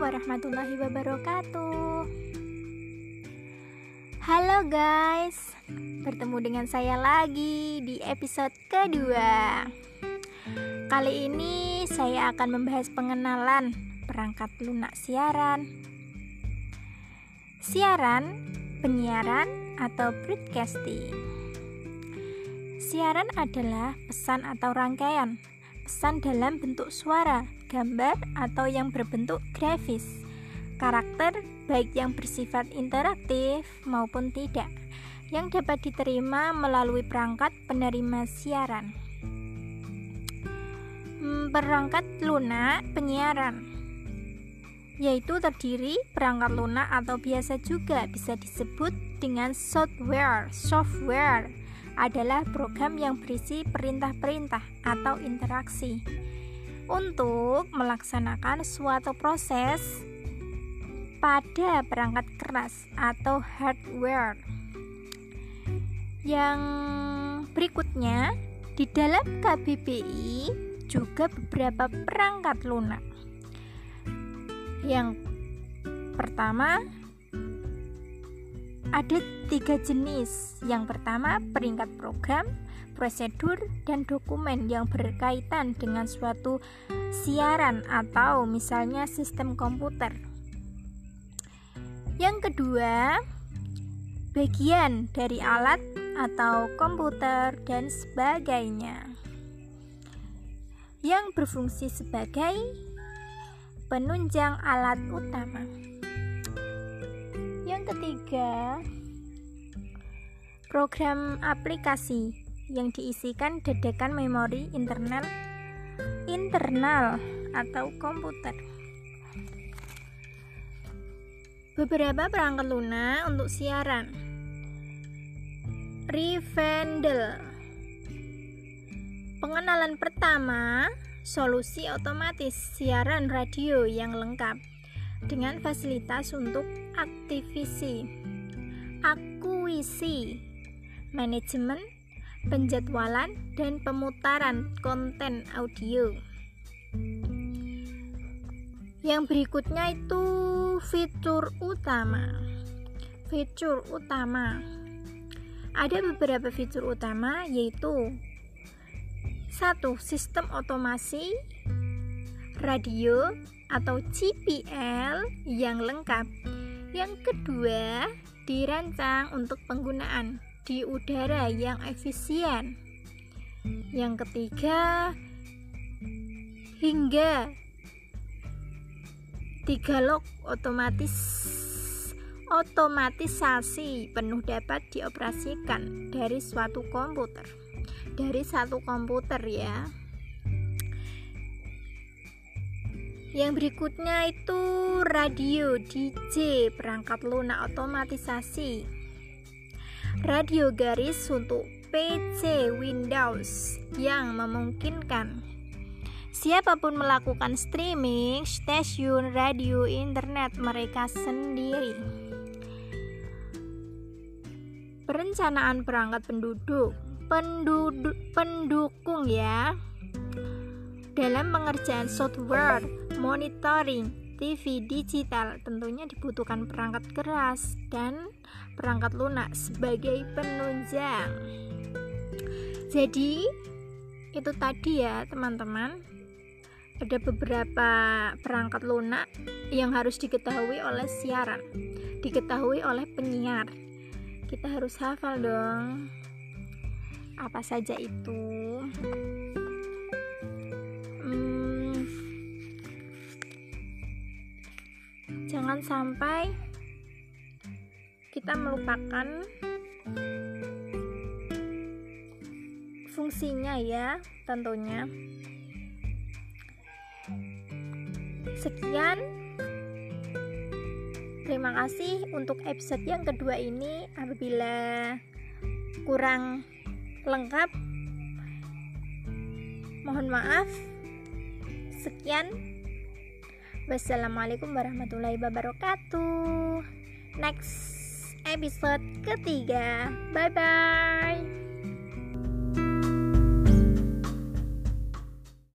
warahmatullahi wabarakatuh. Halo guys, bertemu dengan saya lagi di episode kedua. Kali ini saya akan membahas pengenalan perangkat lunak siaran. Siaran, penyiaran, atau broadcasting. Siaran adalah pesan atau rangkaian pesan dalam bentuk suara gambar atau yang berbentuk grafis. Karakter baik yang bersifat interaktif maupun tidak yang dapat diterima melalui perangkat penerima siaran. Hmm, perangkat lunak penyiaran yaitu terdiri perangkat lunak atau biasa juga bisa disebut dengan software. Software adalah program yang berisi perintah-perintah atau interaksi untuk melaksanakan suatu proses pada perangkat keras atau hardware. Yang berikutnya, di dalam KBBI juga beberapa perangkat lunak. Yang pertama, ada tiga jenis. Yang pertama, peringkat program, prosedur, dan dokumen yang berkaitan dengan suatu siaran atau misalnya sistem komputer. Yang kedua, bagian dari alat atau komputer dan sebagainya yang berfungsi sebagai penunjang alat utama. Ketiga, program aplikasi yang diisikan dedekan memori internal internal atau komputer. Beberapa perangkat lunak untuk siaran. Revendel. Pengenalan pertama, solusi otomatis siaran radio yang lengkap dengan fasilitas untuk aktivisi, akuisi, manajemen, penjadwalan, dan pemutaran konten audio. Yang berikutnya itu fitur utama. Fitur utama. Ada beberapa fitur utama yaitu satu sistem otomasi radio atau CPL yang lengkap. Yang kedua, dirancang untuk penggunaan di udara yang efisien. Yang ketiga, hingga tiga log otomatis otomatisasi penuh dapat dioperasikan dari suatu komputer dari satu komputer ya yang berikutnya itu radio DJ perangkat lunak otomatisasi radio garis untuk PC Windows yang memungkinkan siapa pun melakukan streaming stasiun radio internet mereka sendiri. Perencanaan perangkat penduduk, penduduk pendukung ya. Dalam pengerjaan software, monitoring, TV digital tentunya dibutuhkan perangkat keras dan perangkat lunak sebagai penunjang. Jadi, itu tadi ya, teman-teman. Ada beberapa perangkat lunak yang harus diketahui oleh siaran, diketahui oleh penyiar. Kita harus hafal dong. Apa saja itu? Jangan sampai kita melupakan fungsinya ya tentunya. Sekian. Terima kasih untuk episode yang kedua ini. Apabila kurang lengkap mohon maaf sekian Wassalamualaikum warahmatullahi wabarakatuh. Next episode ketiga. Bye bye.